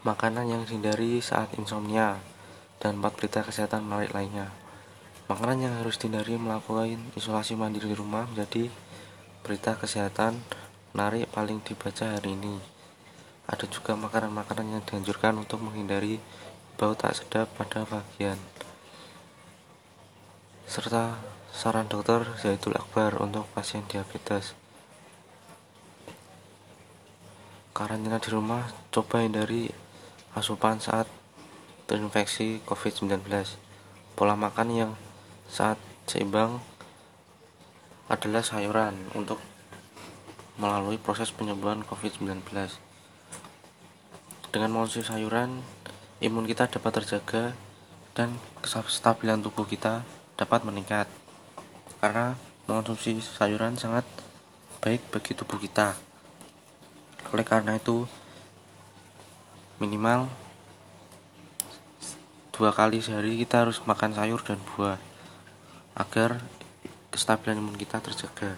makanan yang dihindari saat insomnia, dan 4 berita kesehatan menarik lainnya. Makanan yang harus dihindari melakukan isolasi mandiri di rumah menjadi berita kesehatan menarik paling dibaca hari ini. Ada juga makanan-makanan yang dianjurkan untuk menghindari bau tak sedap pada bagian. Serta saran dokter Zaidul Akbar untuk pasien diabetes. Karantina di rumah, coba hindari asupan saat terinfeksi COVID-19. Pola makan yang saat seimbang adalah sayuran untuk melalui proses penyembuhan COVID-19. Dengan mengonsumsi sayuran, imun kita dapat terjaga dan kestabilan tubuh kita dapat meningkat. Karena mengonsumsi sayuran sangat baik bagi tubuh kita. Oleh karena itu, minimal dua kali sehari kita harus makan sayur dan buah agar kestabilan imun kita terjaga